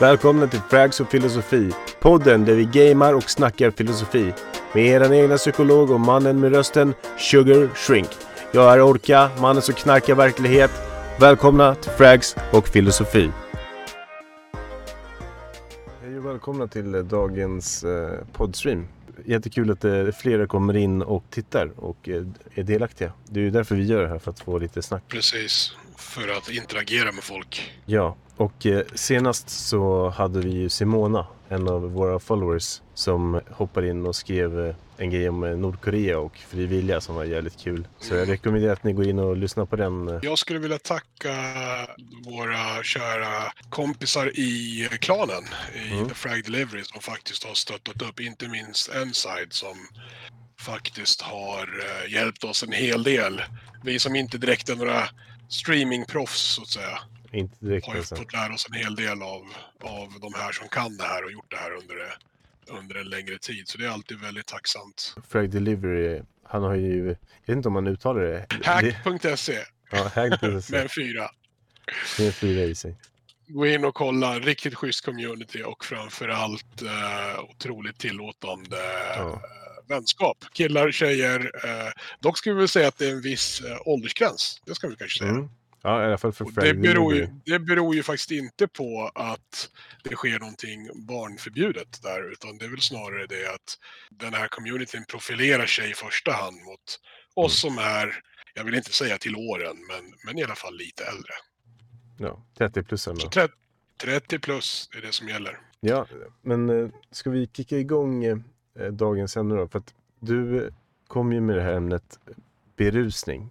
Välkomna till Frags och filosofi. Podden där vi gamar och snackar filosofi. Med er egna psykolog och mannen med rösten Sugar Shrink. Jag är Orka, mannen som knarkar verklighet. Välkomna till Frags och filosofi. Hej och välkomna till eh, dagens eh, poddstream. Jättekul att eh, flera kommer in och tittar och eh, är delaktiga. Det är ju därför vi gör det här, för att få lite snack. Precis, för att interagera med folk. Ja, och eh, senast så hade vi ju Simona, en av våra followers, som hoppade in och skrev eh, en grej om eh, Nordkorea och fri vilja som var jävligt kul. Så jag rekommenderar att ni går in och lyssnar på den. Jag skulle vilja tacka våra kära kompisar i klanen, i Mm. The Frag Delivery, som faktiskt har stöttat upp, inte minst Enside som faktiskt har hjälpt oss en hel del. Vi som inte direkt är några streamingproffs så att säga, Inte direkt har ju alltså. fått lära oss en hel del av, av de här som kan det här och gjort det här under, under en längre tid. Så det är alltid väldigt tacksamt. Frag Delivery, han har ju, jag vet inte om man uttalar det. Hack.se ja, hack med en fyra. Det är fyra i sig. Gå in och kolla, riktigt schysst community och framförallt eh, otroligt tillåtande Ja. Vänskap. Killar, tjejer. Eh, dock ska vi väl säga att det är en viss eh, åldersgräns. Det ska vi kanske säga. Mm. Ja, i alla fall för det, beror ju, det beror ju faktiskt inte på att det sker någonting barnförbjudet där, utan det är väl snarare det att den här communityn profilerar sig i första hand mot oss som är, jag vill inte säga till åren, men, men i alla fall lite äldre. Ja, 30 plus Så ändå. 30, 30 plus är det som gäller. Ja, men eh, ska vi kicka igång dagens ämne då? För att du eh, kom ju med det här ämnet eh, berusning.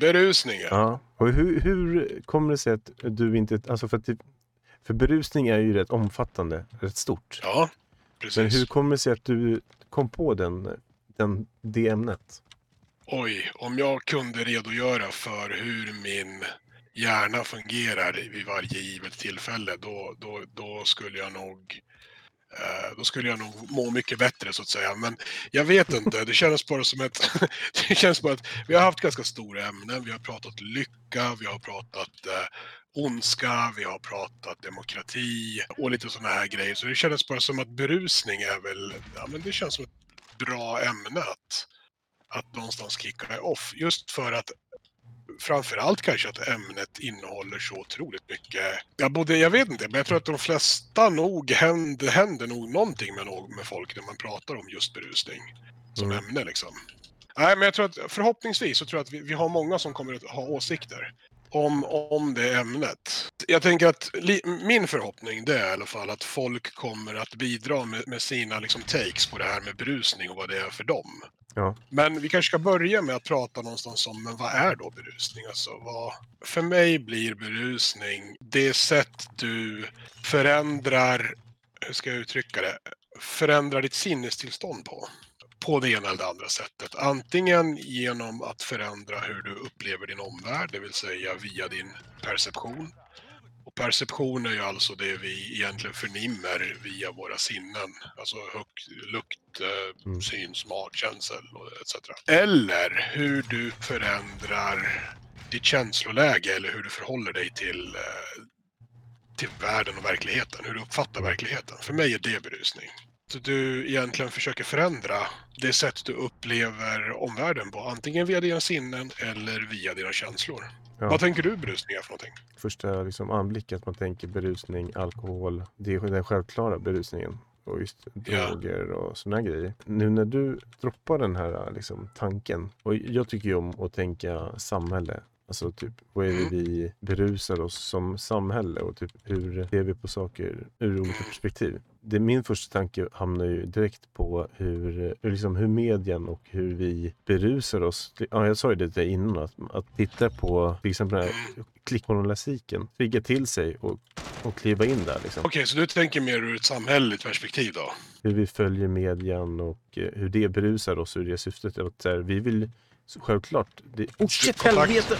Berusning, ja. Ja. Och hur, hur kommer det sig att du inte... Alltså för, att för berusning är ju rätt omfattande, rätt stort. Ja, precis. Men hur kommer det sig att du kom på den, den, det ämnet? Oj, om jag kunde redogöra för hur min hjärna fungerar vid varje givet tillfälle, då, då, då skulle jag nog eh, Eh, då skulle jag nog må mycket bättre så att säga. Men jag vet inte, det känns bara som ett... det känns bara att vi har haft ganska stora ämnen. Vi har pratat lycka, vi har pratat eh, ondska, vi har pratat demokrati och lite sådana här grejer. Så det kändes bara som att berusning är väl, ja men det känns som ett bra ämne att, att någonstans kicka off. Just för att framförallt kanske att ämnet innehåller så otroligt mycket. Jag, både, jag vet inte, men jag tror att de flesta nog händer, händer nog någonting med, med folk när man pratar om just berusning som Mm. ämne liksom. Nej, men jag tror att förhoppningsvis så tror jag att vi, vi har många som kommer att ha åsikter om, om det ämnet. Jag tänker att li, min förhoppning det är i alla fall att folk kommer att bidra med, med sina liksom, takes på det här med berusning och vad det är för dem. Ja. Men vi kanske ska börja med att prata någonstans om men vad är då berusning? Alltså, vad, för mig blir berusning det sätt du förändrar, hur ska jag uttrycka det, förändrar ditt sinnestillstånd på. På det ena eller det andra sättet. Antingen genom att förändra hur du upplever din omvärld, det vill säga via din perception. Och perception är ju alltså det vi egentligen förnimmer via våra sinnen. Alltså lukt, eh, Mm. syn, smak, känsel etc. Eller hur du förändrar ditt känsloläge eller hur du förhåller dig till, eh, till världen och verkligheten. Hur du uppfattar verkligheten. För mig är det berusning. Du egentligen försöker förändra det sätt du upplever omvärlden på. Antingen via dina sinnen eller via dina känslor. Ja. Vad tänker du berusning är för någonting? Första liksom, anblick att man tänker berusning, alkohol. Det är den självklara berusningen. Och just Ja. droger och sådana grejer. Nu när du droppar den här liksom, tanken. Och jag tycker ju om att tänka samhälle. Alltså typ, vad är det Mm. vi berusar oss som samhälle och typ hur ser vi på saker ur olika perspektiv. Det, min första tanke hamnar ju direkt på hur, hur, liksom, hur medien och hur vi berusar oss. Ja, jag sa ju det till dig innan, att, att titta på till exempel den här klickjournalistiken, trigga till sig och, och kliva in där. Liksom. Okej, så du tänker mer ur ett samhälleligt perspektiv då? Hur vi följer medien och eh, hur det berusar oss ur det syftet. Att, så här, vi vill så självklart... Det, oh shit, Kontakt. helvete!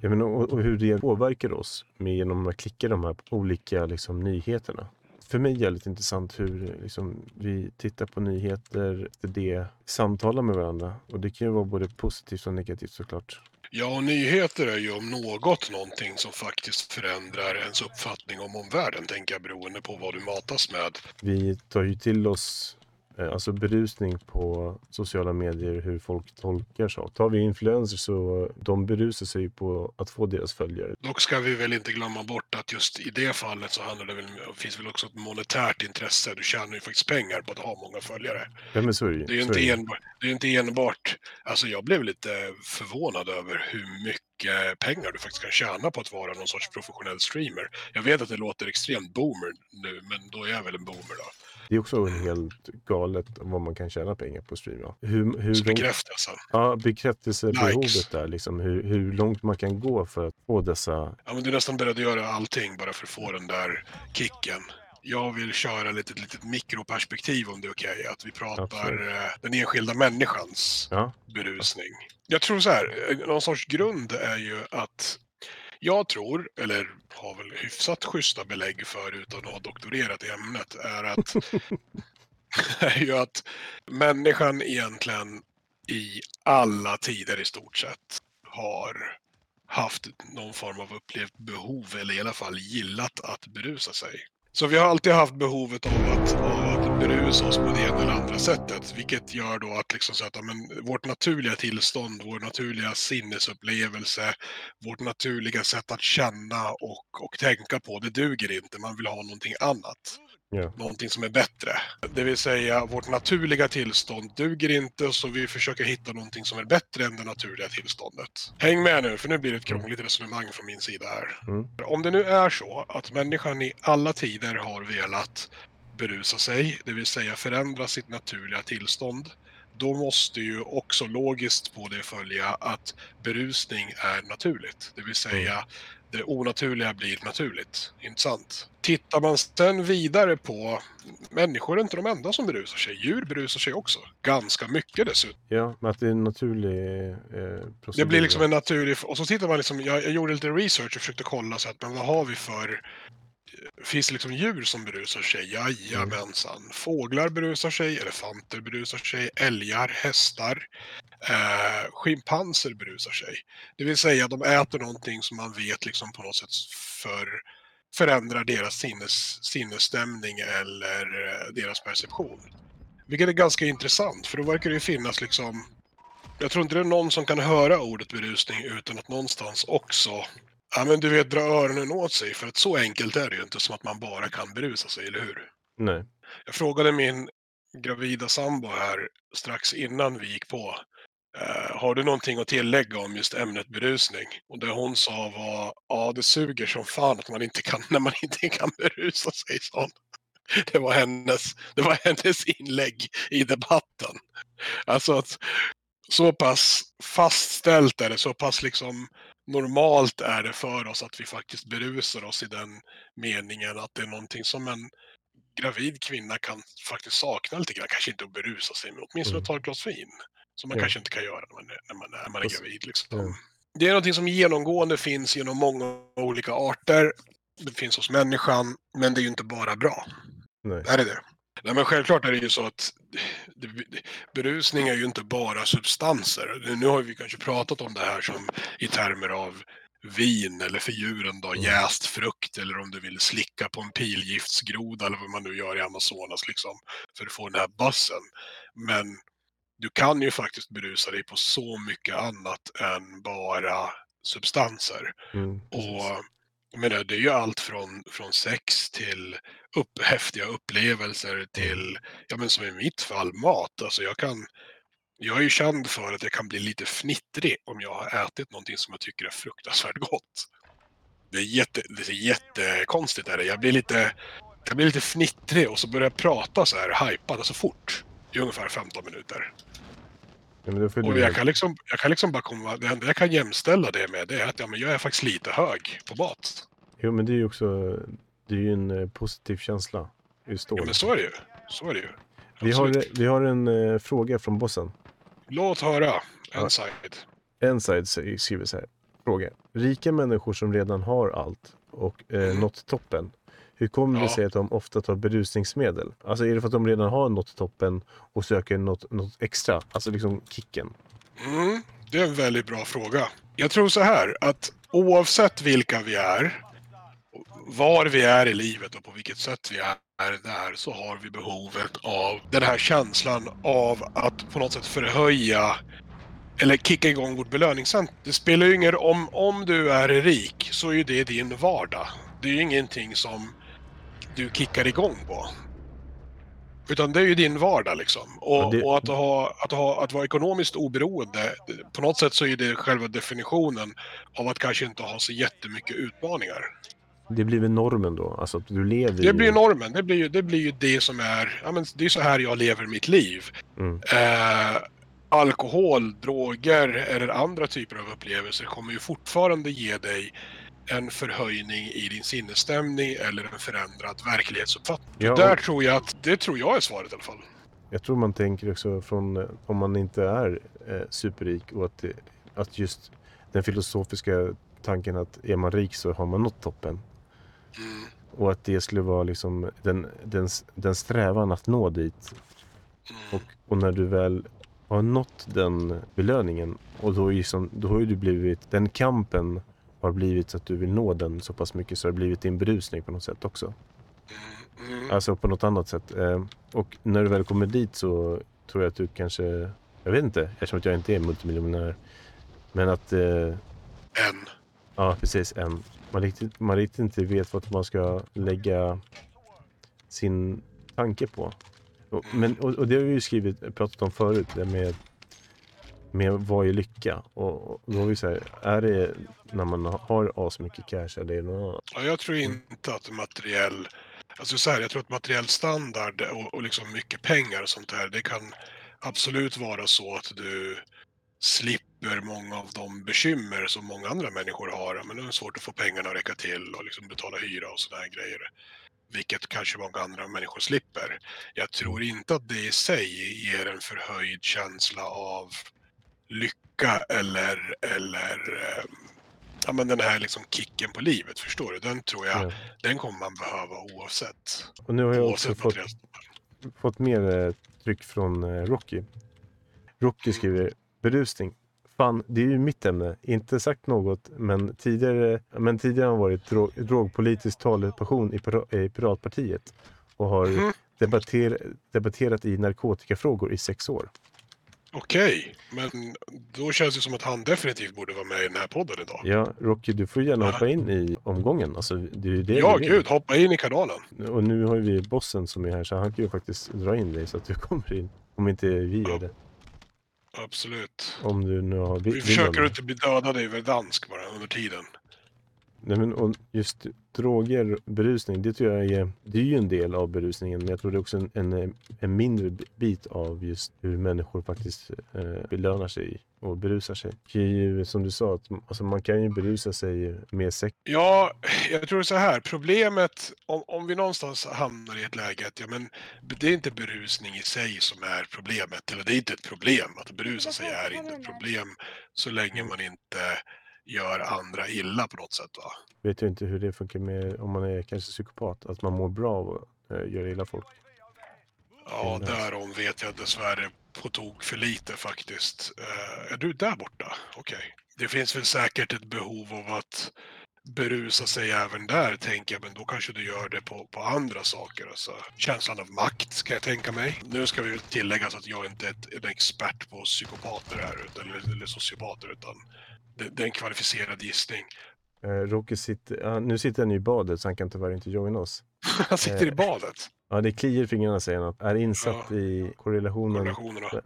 Jag menar, och, och hur det påverkar oss med genom att klicka de här olika liksom, nyheterna. För mig är det lite intressant hur liksom, vi tittar på nyheter, efter det samtalar med varandra. Och det kan ju vara både positivt och negativt såklart. Ja, och nyheter är ju om något någonting som faktiskt förändrar ens uppfattning om omvärlden, tänker jag, beroende på vad du matas med. Vi tar ju till oss alltså berusning på sociala medier, hur folk tolkar saker. Tar vi influencers så de berusar sig på att få deras följare. Dock ska vi väl inte glömma bort att just i det fallet så handlar det väl, finns väl också ett monetärt intresse. Du tjänar ju faktiskt pengar på att ha många följare. Ja, men så är det. Det är ju inte, enbart, det är inte enbart... Alltså jag blev lite förvånad över hur mycket pengar du faktiskt kan tjäna på att vara någon sorts professionell streamer. Jag vet att det låter extremt boomer nu, men då är jag väl en boomer då. Det är också helt galet vad man kan tjäna pengar på streama. Hur, hur Så långt, bekräftelsen. ja, bekräftelsebehovet Likes. där, liksom, hur, hur långt man kan gå för att få dessa... Ja, men du är nästan beredd att göra allting bara för att få den där kicken. Jag vill köra lite, litet mikroperspektiv om det är okej. Att vi pratar eh, den enskilda människans Ja, berusning. Jag tror så här, eh, någon sorts grund är ju att jag tror, eller har väl hyfsat schyssta belägg för utan att ha doktorerat i ämnet, är att, är ju att människan egentligen i alla tider i stort sett har haft någon form av upplevt behov eller i alla fall gillat att berusa sig. Så vi har alltid haft behovet av att, av att berusa oss på det ena eller andra sättet. Vilket gör då att, liksom så att ja, men, vårt naturliga tillstånd, vår naturliga sinnesupplevelse, vårt naturliga sätt att känna och, och tänka på, det duger inte. Man vill ha någonting annat ja. Någonting som är bättre. Det vill säga, vårt naturliga tillstånd duger inte så vi försöker hitta någonting som är bättre än det naturliga tillståndet. Häng med nu, för nu blir det ett krångligt resonemang från min sida här. Mm. Om det nu är så att människan i alla tider har velat berusa sig, det vill säga förändra sitt naturliga tillstånd, då måste ju också logiskt på det följa att berusning är naturligt. Det vill säga det onaturliga blir naturligt. Inte sant? Tittar man sen vidare på människor är inte de enda som berusar sig. Djur berusar sig också. Ganska mycket dessutom. ja, men att det är en naturlig eh, procedur. Det blir liksom en naturlig... Och så tittar man liksom... Jag, jag gjorde lite research och försökte kolla så att men vad har vi för... Finns det liksom djur som berusar sig? Jajamensan. Fåglar berusar sig, elefanter berusar sig, älgar, hästar. Eh, schimpanser berusar sig. Det vill säga de äter någonting som man vet liksom på något sätt för, förändrar deras sinnes, sinnesstämning eller eh, deras perception. Vilket är ganska intressant för då verkar det finnas liksom jag tror inte det är någon som kan höra ordet berusning utan att någonstans också Ja men du vet dra öronen åt sig för att så enkelt är det ju inte som att man bara kan berusa sig, eller hur? Nej. Jag frågade min gravida sambo här strax innan vi gick på. Eh, har du någonting att tillägga om just ämnet berusning? Och det hon sa var, ja det suger som fan att man inte kan, när man inte kan berusa sig, sa. Det var hennes, det var hennes inlägg i debatten. Alltså att så pass fastställt är det, så pass liksom normalt är det för oss att vi faktiskt berusar oss i den meningen att det är någonting som en gravid kvinna kan faktiskt sakna lite grann. Kanske inte att berusa sig, men åtminstone Mm. ta ett glas vin. Som man Ja. kanske inte kan göra när man är, när man är, när man är gravid. Liksom. ja. Det är någonting som genomgående finns genom många olika arter. Det finns hos människan, men det är ju inte bara bra. Nej. Är det det? Nej, men självklart är det ju så att berusning är ju inte bara substanser. Nu har vi kanske pratat om det här som i termer av vin eller för djuren då Mm. jäst frukt eller om du vill slicka på en pilgiftsgroda eller vad man nu gör i Amazonas liksom för att få den här bussen. Men du kan ju faktiskt berusa dig på så mycket annat än bara substanser. Mm. Och menar, det är ju allt från, från sex till upp, häftiga upplevelser till, ja men som i mitt fall, mat. Alltså jag kan, jag är ju känd för att jag kan bli lite fnittrig om jag har ätit någonting som jag tycker är fruktansvärt gott. Det är, jätte, det är jättekonstigt. Är det. Jag, blir lite, jag blir lite fnittrig och så börjar jag prata så här hajpat, alltså fort. I ungefär 15 minuter. Ja, Och jag kan, liksom, jag kan liksom bara komma, det enda jag kan jämställa det med det är att ja, men jag är faktiskt lite hög på mat. Jo, men det är ju också... Det är ju en eh, positiv känsla. Just då. Ja men så är det ju. Så är det ju. vi, har, vi har en eh, fråga från bossen. Låt höra. Ja. Inside. Enside skriver så här. Fråga. Rika människor som redan har allt och eh, Mm. nått toppen. Hur kommer det Ja. sig att de ofta tar berusningsmedel? Alltså är det för att de redan har nått toppen och söker något, något extra? Alltså liksom kicken. Mm. Det är en väldigt bra fråga. Jag tror så här att oavsett vilka vi är, var vi är i livet och på vilket sätt vi är där så har vi behovet av den här känslan av att på något sätt förhöja eller kicka igång vårt belöningscenter. Det spelar ju ingen om, om du är rik så är ju det din vardag. Det är ju ingenting som du kickar igång på. Utan det är ju din vardag liksom. Och, Ja, det- och att, ha, att, ha, att vara ekonomiskt oberoende, på något sätt så är det själva definitionen av att kanske inte ha så jättemycket utmaningar. Det blir väl normen då? Alltså att du lever Det blir i... normen. Det blir ju det, blir ju det som är, ja men det är så här jag lever mitt liv. Mm. Eh, alkohol, droger eller andra typer av upplevelser kommer ju fortfarande ge dig en förhöjning i din sinnesstämning eller en förändrad verklighetsuppfattning. Ja, Där och tror jag att, det tror jag är svaret i alla fall. jag tror man tänker också från eh, om man inte är eh, superrik och att, att just den filosofiska tanken att är man rik så har man nått toppen. Mm. Och att det skulle vara liksom den, den, den strävan att nå dit. Mm. Och, och när du väl har nått den belöningen och då, liksom, då har ju du blivit, den kampen har blivit så att du vill nå den så pass mycket så har det blivit din berusning på något sätt också. Mm. Alltså på något annat sätt. Eh, Och när du väl kommer dit så tror jag att du kanske, jag vet inte, eftersom att jag inte är multimiljonär. Men att, eh, En. ja precis, en, man, riktigt, man riktigt inte vet vad man ska lägga sin tanke på. Och, men, och, och det har vi ju skrivit, pratat om förut, det med, med vad är lycka? Och, då är vi så här, är det när man har asmycket cash eller är det något annat? Ja, jag tror inte att materiell... Alltså så här, jag tror att materiell standard och, och liksom mycket pengar och sånt där, det kan absolut vara så att du slipper många av de bekymmer som många andra människor har. Men det är svårt att få pengarna att räcka till och liksom betala hyra och sådana grejer. Vilket kanske många andra människor slipper. Jag tror inte att det i sig ger en förhöjd känsla av lycka eller, eller eh, ja, men den här liksom kicken på livet, förstår du? Den tror jag, Ja. den kommer man behöva oavsett. Och nu har jag också fått fått mer eh, tryck från eh, Rocky. Rocky skriver berusning. Fan, det är ju mitt ämne. Inte sagt något, men tidigare, men tidigare har han varit drog, drogpolitisk talesperson i, i Piratpartiet och har Mhm. debatter, debatterat i narkotikafrågor i sex år. Okej, men då känns det som att han definitivt borde vara med i den här podden idag. Ja, Rocky, du får gärna hoppa in i omgången. Alltså, det är ju det Ja, vi vill. gud, hoppa in i kanalen. Och nu har vi bossen som är här, så han kan ju faktiskt dra in dig så att du kommer in. Om inte vi gör det. Absolut. Om du nu har Vi försöker inte bli dödade över dansk bara under tiden. Nej, men, och just droger, berusning, det tror jag är, det är ju en del av berusningen. Men jag tror det är också en, en, en mindre bit av just hur människor faktiskt eh, belönar sig och berusar sig. Det är ju som du sa, att, alltså, man kan ju berusa sig med sex. Ja, jag tror så här. Problemet, om, om vi någonstans hamnar i ett läge att ja, men det är inte berusning i sig som är problemet. Eller det är inte ett problem. Att berusa sig är inte ett problem så länge man inte gör andra illa på något sätt. Va? Vet jag inte hur det funkar med om man är kanske psykopat. Att man mår bra att eh, göra illa folk. Ja, därom vet jag dessvärre på tok för lite faktiskt. Eh, är du där borta? Okej. Det finns väl säkert ett behov av att berusa sig även där, tänker jag, men då kanske du gör det på, på andra saker. Alltså, känslan av makt, ska jag tänka mig. Nu ska vi tillägga så att jag inte är ett, en expert på psykopater här, utan, eller, eller sociopater, utan det, det är en kvalificerad gissning. Eh, Rocky sitter, ja, nu sitter han i badet så han kan tyvärr inte joina oss. Han sitter i Eh, badet, Ja, det kliar i fingrarna säger han. Är insatt i korrelationen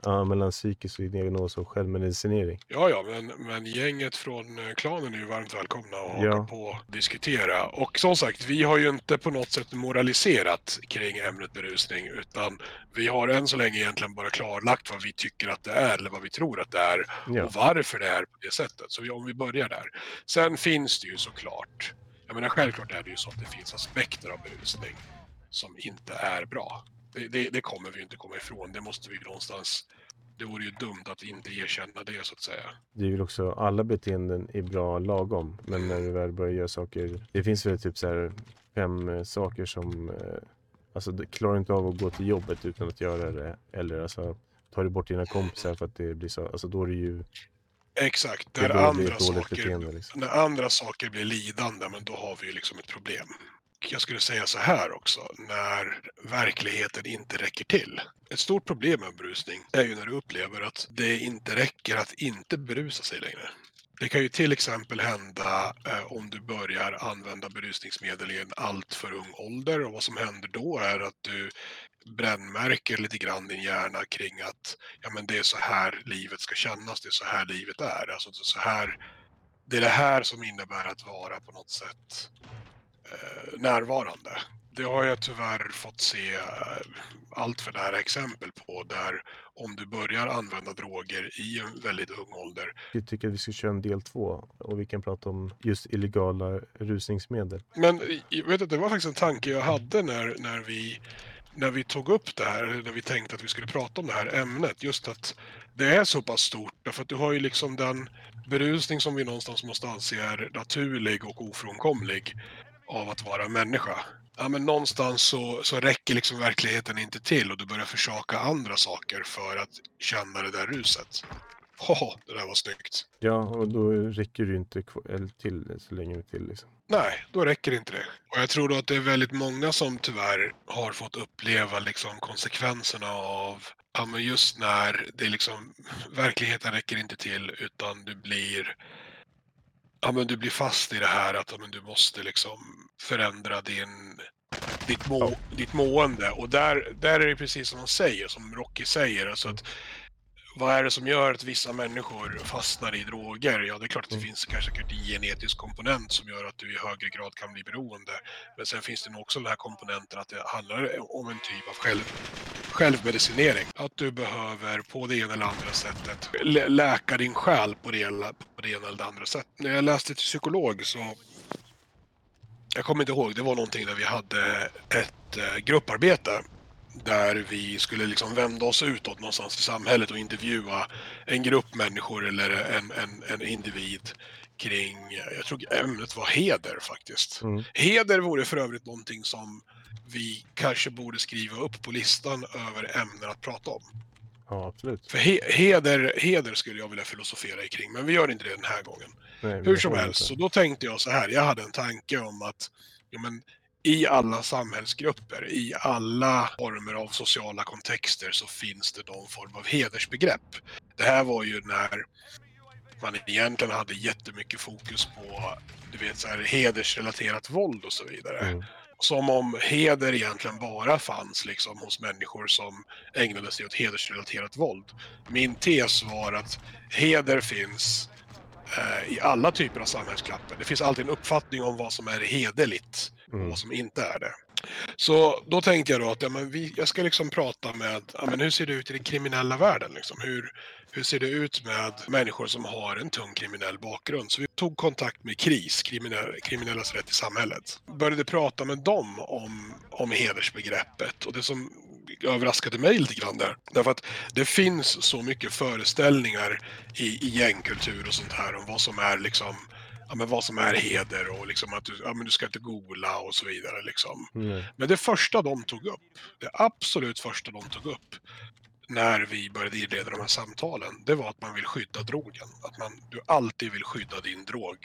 ja, mellan psykisk diagnos och självmedicinering. Ja, ja, men, men gänget från eh, klanen är ju varmt välkomna och hakar Ja. på och diskutera. Och som sagt, vi har ju inte på något sätt moraliserat kring ämnet berusning, utan vi har än så länge egentligen bara klarlagt vad vi tycker att det är, eller vad vi tror att det är, Ja. och varför det är på det sättet. Så om vi börjar där. Sen finns det ju såklart, jag menar självklart är det ju så att det finns aspekter av berusning som inte är bra. Det, det, det kommer vi ju inte komma ifrån, det måste vi någonstans det vore ju dumt att inte erkänna det så att säga. Det är väl också, alla beteenden är bra lagom. Men när du väl börjar göra saker. Det finns väl typ så här fem eh, saker som, eh, alltså klarar inte av att gå till jobbet utan att göra det. Eller alltså tar du bort dina kompisar för att det blir så, alltså då är det ju Exakt, bli andra, saker, beteende. Liksom. när andra saker blir lidande, men då har vi ju liksom ett problem. Jag skulle säga så här också, när verkligheten inte räcker till. Ett stort problem med berusning är ju när du upplever att det inte räcker att inte berusa sig längre. Det kan ju till exempel hända eh, om du börjar använda berusningsmedel i en alltför ung ålder och vad som händer då är att du brännmärker lite grann din hjärna kring att ja, men det är så här livet ska kännas, det är så här livet är. Alltså, det, är så här, det är det här som innebär att vara på något sätt närvarande. Det har jag tyvärr fått se eh, allt för nära exempel på där om du börjar använda droger i en väldigt ung ålder Jag tycker att vi ska köra en del två och vi kan prata om just illegala rusningsmedel. Men jag vet inte, det var faktiskt en tanke jag hade när, när, vi, när vi tog upp det här, när vi tänkte att vi skulle prata om det här ämnet. Just att det är så pass stort, därför att du har ju liksom den berusning som vi någonstans måste anse är naturlig och ofrånkomlig av att vara människa. Ja, men någonstans så, så räcker liksom verkligheten inte till och du börjar försaka andra saker för att känna det där ruset. Haha, det där var snyggt. Ja, och då räcker det inte till så länge till. Liksom. Nej, då räcker inte det. Och jag tror då att det är väldigt många som tyvärr har fått uppleva liksom konsekvenserna av ja, men just när det liksom verkligheten räcker inte till utan du blir ja, men du blir fast i det här att ja, men du måste liksom förändra din ditt, må, ditt mående och där, där är det precis som man säger, som Rocky säger, alltså att vad är det som gör att vissa människor fastnar i droger? Ja, det är klart att det Mm. finns kanske en genetisk komponent som gör att du i högre grad kan bli beroende. Men sen finns det nog också den här komponenten att det handlar om en typ av själv, självmedicinering. Att du behöver på det ena eller andra sättet lä- läka din själ på det, ena- på det ena eller andra sättet. När jag läste till psykolog så jag kommer inte ihåg, det var någonting där vi hade ett eh, grupparbete där vi skulle liksom vända oss utåt någonstans i samhället och intervjua en grupp människor eller en, en, en individ kring, jag tror ämnet var heder faktiskt. Mm. Heder vore för övrigt någonting som vi kanske borde skriva upp på listan över ämnen att prata om. Ja, absolut. För he, heder, heder skulle jag vilja filosofera kring, men vi gör inte det den här gången. Nej, Hur som helst, inte. så då tänkte jag så här. Jag hade en tanke om att ja, men, i alla samhällsgrupper, i alla former av sociala kontexter så finns det någon form av hedersbegrepp. Det här var ju när man egentligen hade jättemycket fokus på du vet, så här, hedersrelaterat våld och så vidare. Mm. Som om heder egentligen bara fanns liksom, hos människor som ägnade sig åt hedersrelaterat våld. Min tes var att heder finns eh, i alla typer av samhällsklapper. Det finns alltid en uppfattning om vad som är hederligt och Mm. vad som inte är det. Så då tänkte jag då att ja, men vi, jag ska liksom prata med, ja, men hur ser det ut i den kriminella världen? Liksom? Hur, hur ser det ut med människor som har en tung kriminell bakgrund? Så vi tog kontakt med KRIS, kriminell, Kriminellas rätt i samhället. Började prata med dem om, om hedersbegreppet och det som överraskade mig lite grann där. Därför att det finns så mycket föreställningar i, i gängkultur och sånt här om vad som är liksom Ja, men vad som är heder och liksom att du, ja, men du ska inte gola och så vidare. Liksom. Nej. Men det första de tog upp, det absolut första de tog upp när vi började inleda de här samtalen, det var att man vill skydda drogen. Att man, du alltid vill skydda din drog.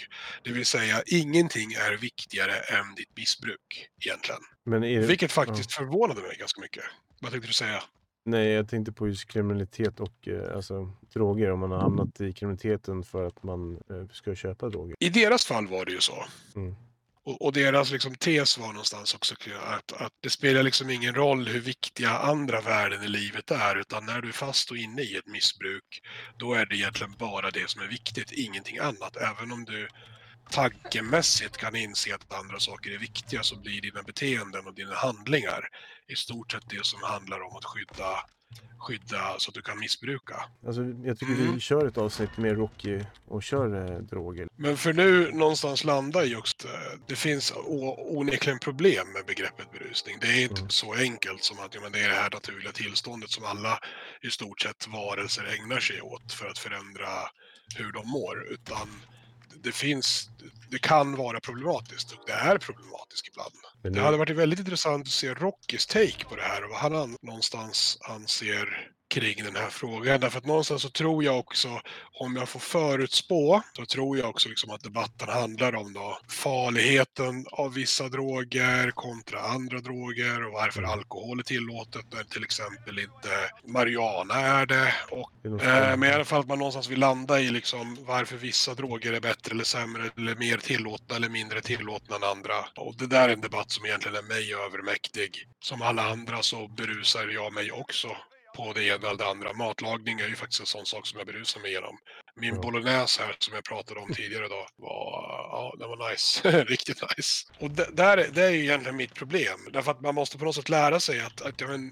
Det vill säga, ingenting är viktigare än ditt missbruk egentligen. Men är, Vilket faktiskt förvånade mig ganska mycket. Vad tänkte du säga? Nej, jag tänkte på just kriminalitet och eh, alltså, droger. Om man har hamnat i kriminaliteten för att man eh, ska köpa droger. I deras fall var det ju så. Mm. Och, och deras liksom tes var någonstans också att, att det spelar liksom ingen roll hur viktiga andra värden i livet är, utan när du är fast och inne i ett missbruk, då är det egentligen bara det som är viktigt, ingenting annat. Även om du tankemässigt kan inse att andra saker är viktiga så blir dina beteenden och dina handlingar i stort sett det som handlar om att skydda, skydda så att du kan missbruka. Alltså, jag tycker Mm. vi kör ett avsnitt med Rocky och kör eh, droger. Men för nu någonstans landa i också, eh, det finns onekligen problem med begreppet berusning. Det är inte Mm. så enkelt som att ja, men det är det här naturliga tillståndet som alla i stort sett varelser ägnar sig åt för att förändra hur de mår. Utan det finns, det kan vara problematiskt och det är problematiskt ibland. Men Det hade varit väldigt intressant att se Rockys take på det här och vad han an- någonstans anser kring den här frågan. Därför att någonstans så tror jag också, om jag får förutspå, så tror jag också liksom att debatten handlar om då farligheten av vissa droger kontra andra droger och varför alkohol är tillåtet när till exempel inte marijuana är det. Och, eh, men i alla fall att man någonstans vill landa i liksom varför vissa droger är bättre eller sämre eller mer tillåtna eller mindre tillåtna än andra. Och det där är en debatt som egentligen är mig övermäktig. Som alla andra så berusar jag mig också på det ena eller det andra. Matlagning är ju faktiskt en sån sak som jag berusar mig igenom. Min Ja. bolognese här som jag pratade om tidigare idag var, ja, den var nice. Riktigt nice. Och det, där, är- det är ju egentligen mitt problem. Därför att man måste på något sätt lära sig att, att ja, men,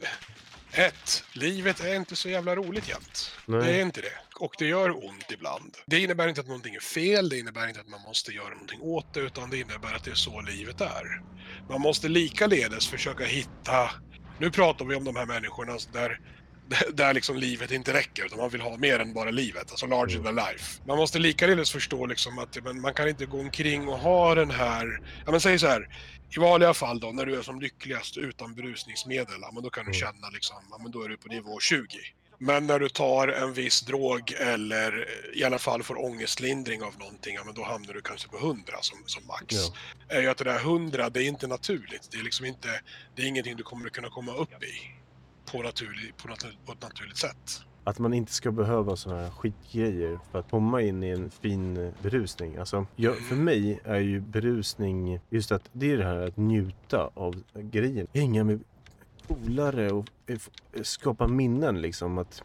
ett, livet är inte så jävla roligt jämt. Nej. Det är inte det. Och det gör ont ibland. Det innebär inte att någonting är fel, det innebär inte att man måste göra någonting åt det, utan det innebär att det är så livet är. Man måste likaledes försöka hitta... Nu pratar vi om de här människorna där, där liksom livet inte räcker, utan man vill ha mer än bara livet, alltså larger than life. Man måste likaledes förstå liksom att men man kan inte gå omkring och ha den här... Ja men säg så här, i vanliga fall då, när du är som lyckligast utan berusningsmedel, ja, men då kan du Mm. känna liksom, ja men då är du på nivå 20. Men när du tar en viss drog eller i alla fall får ångestlindring av någonting, ja men då hamnar du kanske på 100 som, som max. Ja. Är ju att det där 100, det är inte naturligt. Det är liksom inte, det är ingenting du kommer att kunna komma upp i på, naturlig, på, natur, på ett naturligt sätt. Att man inte ska behöva såna här skitgrejer för att komma in i en fin berusning. Alltså, jag, för mig är ju berusning just att det är det här att njuta av grejen. Hänga med polare och skapa minnen liksom. Att,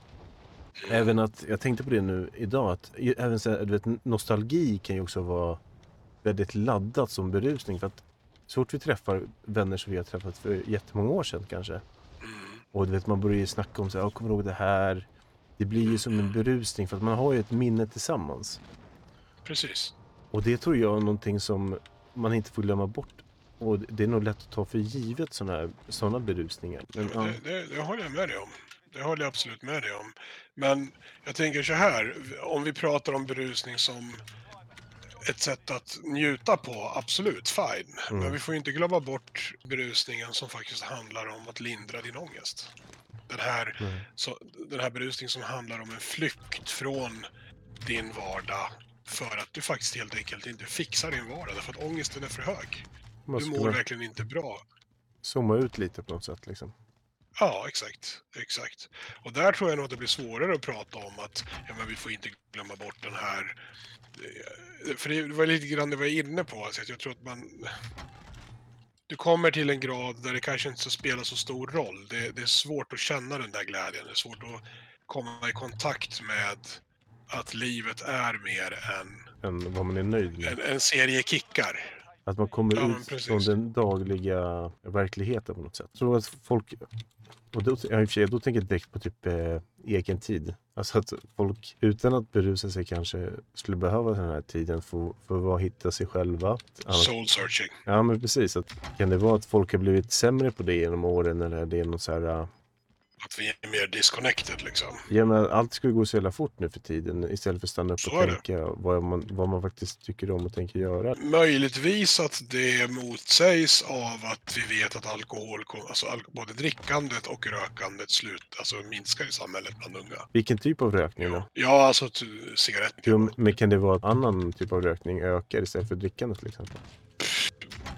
även att, jag tänkte på det nu idag, att även så här, du vet, nostalgi kan ju också vara väldigt laddat som berusning. För att så fort vi träffar vänner som vi har träffat för jättemånga år sedan kanske. Och du vet, man börjar ju snacka om så här, "Jag kommer ihåg det här. Det blir ju som en berusning för att man har ju ett minne tillsammans. Precis. Och det tror jag är någonting som man inte får glömma bort. Och det är nog lätt att ta för givet sådana här såna berusningar. Men, ja, Det, det, det håller jag med dig om. Det håller jag absolut med dig om. Men jag tänker så här, om vi pratar om berusning som ett sätt att njuta på, absolut, fine. Mm. Men vi får inte glömma bort berusningen som faktiskt handlar om att lindra din ångest. Den här, nej. så, den här berusningen som handlar om en flykt från din vardag för att du faktiskt helt enkelt inte fixar din vardag därför att ångesten är för hög. Du mår verkligen inte bra. zooma ut lite på något sätt liksom. Ja, exakt. exakt. Och där tror jag nog att det blir svårare att prata om att ja, men vi får inte glömma bort den här... eh, För det var lite grann det vi var inne på, alltså att jag tror att man... Du kommer till en grad där det kanske inte så spelar så stor roll. Det, det är svårt att känna den där glädjen. Det är svårt att komma i kontakt med att livet är mer än Än vad man är nöjd med. en, en serie kickar. Att man kommer Ja, ut precis. från den dagliga verkligheten på något sätt. Jag tror att folk... Och då, ja, i och för sig, då tänker jag direkt på typ eh, egen tid. Alltså att folk utan att berusa sig kanske skulle behöva den här tiden för, för att hitta sig själva. Annars, Soul searching. ja men precis. Att, kan det vara att folk har blivit sämre på det genom åren eller är det något så här... Att vi är mer disconnected liksom. Ja, men allt ska gå så jävla fort nu för tiden istället för att stanna upp Så och tänka vad man, vad man faktiskt tycker om och tänker göra. Möjligtvis att det motsägs av att vi vet att alkohol, alltså al- både drickandet och rökandet slut, alltså minskar i samhället bland unga. Vilken typ av rökning då? Ja, alltså cigaretter. Jo, men kan det vara att annan typ av rökning ökar istället för drickande till exempel?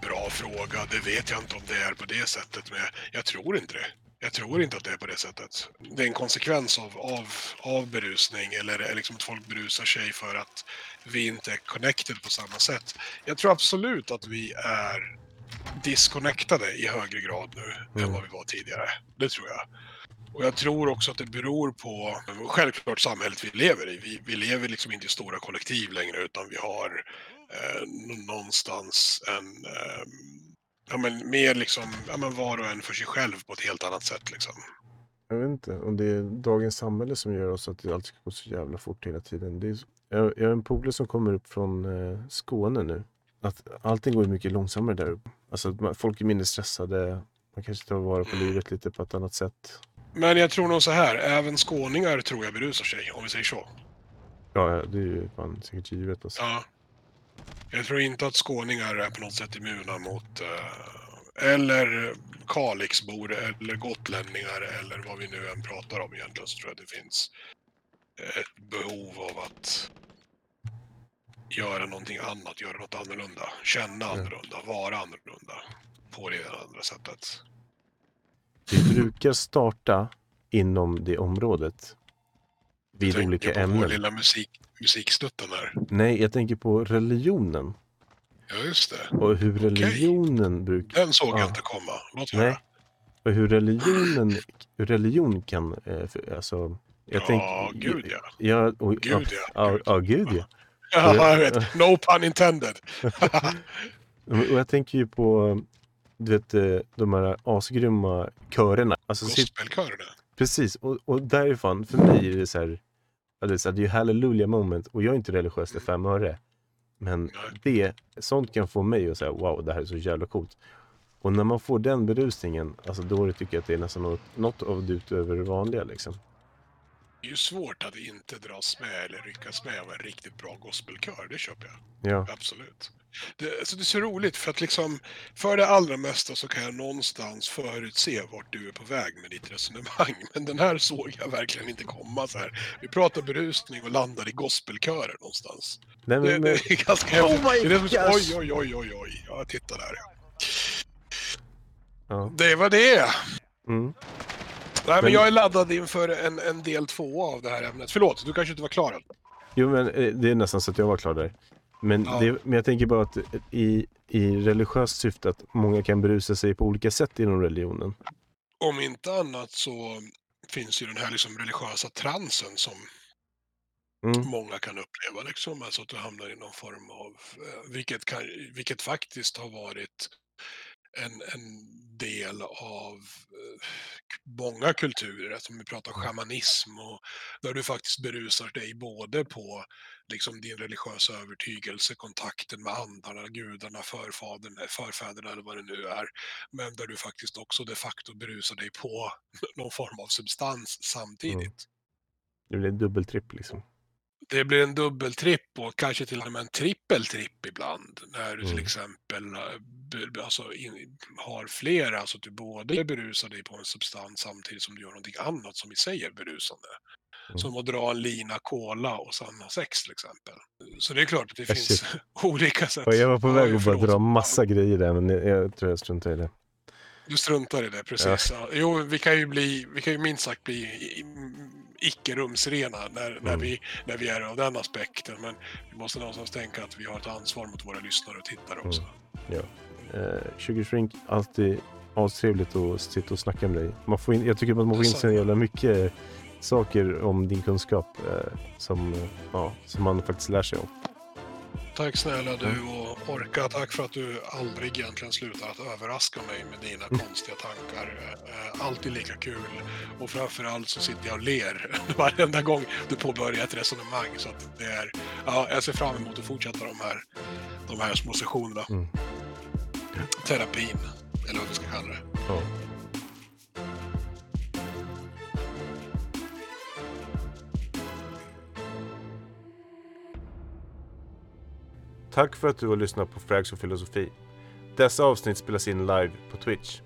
Bra fråga, det vet jag inte om det är på det sättet, men jag tror inte det. Jag tror inte att det är på det sättet. Det är en konsekvens av, av, av berusning eller liksom att folk berusar sig för att vi inte är connected på samma sätt. Jag tror absolut att vi är disconnectade i högre grad nu än Mm. vad vi var tidigare. Det tror jag. Och jag tror också att det beror på självklart samhället vi lever i. Vi, vi lever liksom inte i stora kollektiv längre utan vi har eh, nå- någonstans en eh, ja, men mer liksom, ja, men var och en för sig själv på ett helt annat sätt. Liksom. Jag vet inte om det är dagens samhälle som gör oss att det alltid ska gå så jävla fort hela tiden. Det är, jag, jag har en polare som kommer upp från eh, Skåne nu. Att allting går mycket långsammare där uppe. Alltså folk är mindre stressade. Man kanske tar vara på livet lite på ett annat sätt. Men jag tror nog så här, även skåningar tror jag berusar sig, om vi säger så. Ja, det är ju fan säkert givet. Alltså. Ja. Jag tror inte att skåningar är på något sätt immuna mot... eh, eller Kalixbor eller gotlänningar eller vad vi nu än pratar om egentligen så tror jag det finns ett behov av att göra någonting annat, göra något annorlunda, känna annorlunda, vara annorlunda på det andra sättet. Vi brukar starta inom det området. Vid olika på ämnen. lilla musik, musikstutten här. Nej, jag tänker på religionen. Ja, just det. Och hur religionen brukar... Den såg Ja. jag inte komma. Låt Nej. höra. Och hur religionen, hur religion kan... Eh, alltså, jag Ja, tänker... gud ja. Ja, och, Gud ja. Ja, ja, gud ja. Ja, jag vet. No pun intended. Och jag tänker ju på, du vet, eh, de här asgrymma körerna. Alltså, Gospelkörerna. precis, och, och därifrån, för mig är det så här, det är, så här, det är ju hallelujah moment och jag är inte religiös till fem öre. Men det, sånt kan få mig att säga wow, det här är så jävla coolt. Och när man får den berusningen, alltså då tycker jag att det är nästan något, något av det utöver det vanliga liksom. Det är ju svårt att inte dras med eller ryckas med av en riktigt bra gospelkör, det köper jag. Ja, Absolut. Det, alltså det är så roligt för att liksom för det allra mesta så kan jag någonstans förutse vart du är på väg med ditt resonemang. Men den här såg jag verkligen inte komma så här. Vi pratar berusning och landar i gospelkörer någonstans. Nej, Det, men, men, det är ganska Oh my Det det som Oj, oj, oj, oj, oj. Ja, titta där ja. Det var det. Mm. Nej, men jag är laddad inför en, en del två av det här ämnet. Förlåt, du kanske inte var klar än? Jo, men eh, det är nästan så att jag var klar där. Men, Ja. det, men jag tänker bara att i, i religiöst syfte att många kan berusa sig på olika sätt inom religionen. Om inte annat så finns ju den här liksom religiösa transen som Mm. många kan uppleva. Liksom. Alltså att du hamnar i någon form av, eh, vilket, kan, vilket faktiskt har varit en, en del av eh, många kulturer, alltså om vi pratar schamanism och där du faktiskt berusar dig både på liksom din religiösa övertygelse, kontakten med andarna, gudarna, förfadern, förfäderna eller vad det nu är, men där du faktiskt också de facto berusar dig på någon form av substans samtidigt. Det blir dubbeltripp liksom. Det blir en dubbeltripp och kanske till och med en trippeltripp ibland. När du till Mm. exempel eh, alltså, in, har flera, alltså att du både berusar dig på en substans samtidigt som du gör någonting annat som i sig är berusande. Mm. Som att dra en lina cola och sen ha sex till exempel. Så det är klart att det Jag finns olika sätt. Jag var på väg att bara dra massa grejer där, men jag, tror jag struntar i det. Du struntar i det, precis. Ja. Jo, vi kan ju bli, vi kan ju minst sagt bli icke-rumsrena när, när, Mm. vi, när vi är av den aspekten. Men vi måste någonstans tänka att vi har ett ansvar mot våra lyssnare och tittare också. Ja. Eh, Sugar Shrink, alltid astrevligt att sitta och snacka med dig. Man får in, jag tycker att man får in så jävla mycket saker om din kunskap eh, som, ja, som man faktiskt lär sig om. Tack snälla du och Orka, tack för att du aldrig egentligen slutar att överraska mig med dina Mm. konstiga tankar. Eh, Alltid lika kul. Och framförallt så sitter jag och ler varenda gång du påbörjar ett resonemang. Så att det är, ja, jag ser fram emot att fortsätta de här, de här små sessionerna. Mm. Terapin, eller vad vi ska kalla det. Ja. Tack för att du har lyssnat på Frags och filosofi. Dessa avsnitt spelas in live på Twitch.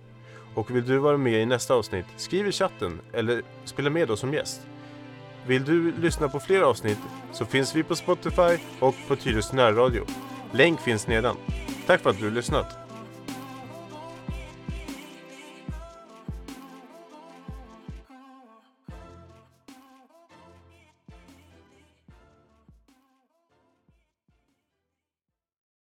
Och vill du vara med i nästa avsnitt, skriv i chatten eller spela med oss som gäst. Vill du lyssna på fler avsnitt så finns vi på Spotify och på Tyresö närradio. Länk finns nedan. Tack för att du har lyssnat.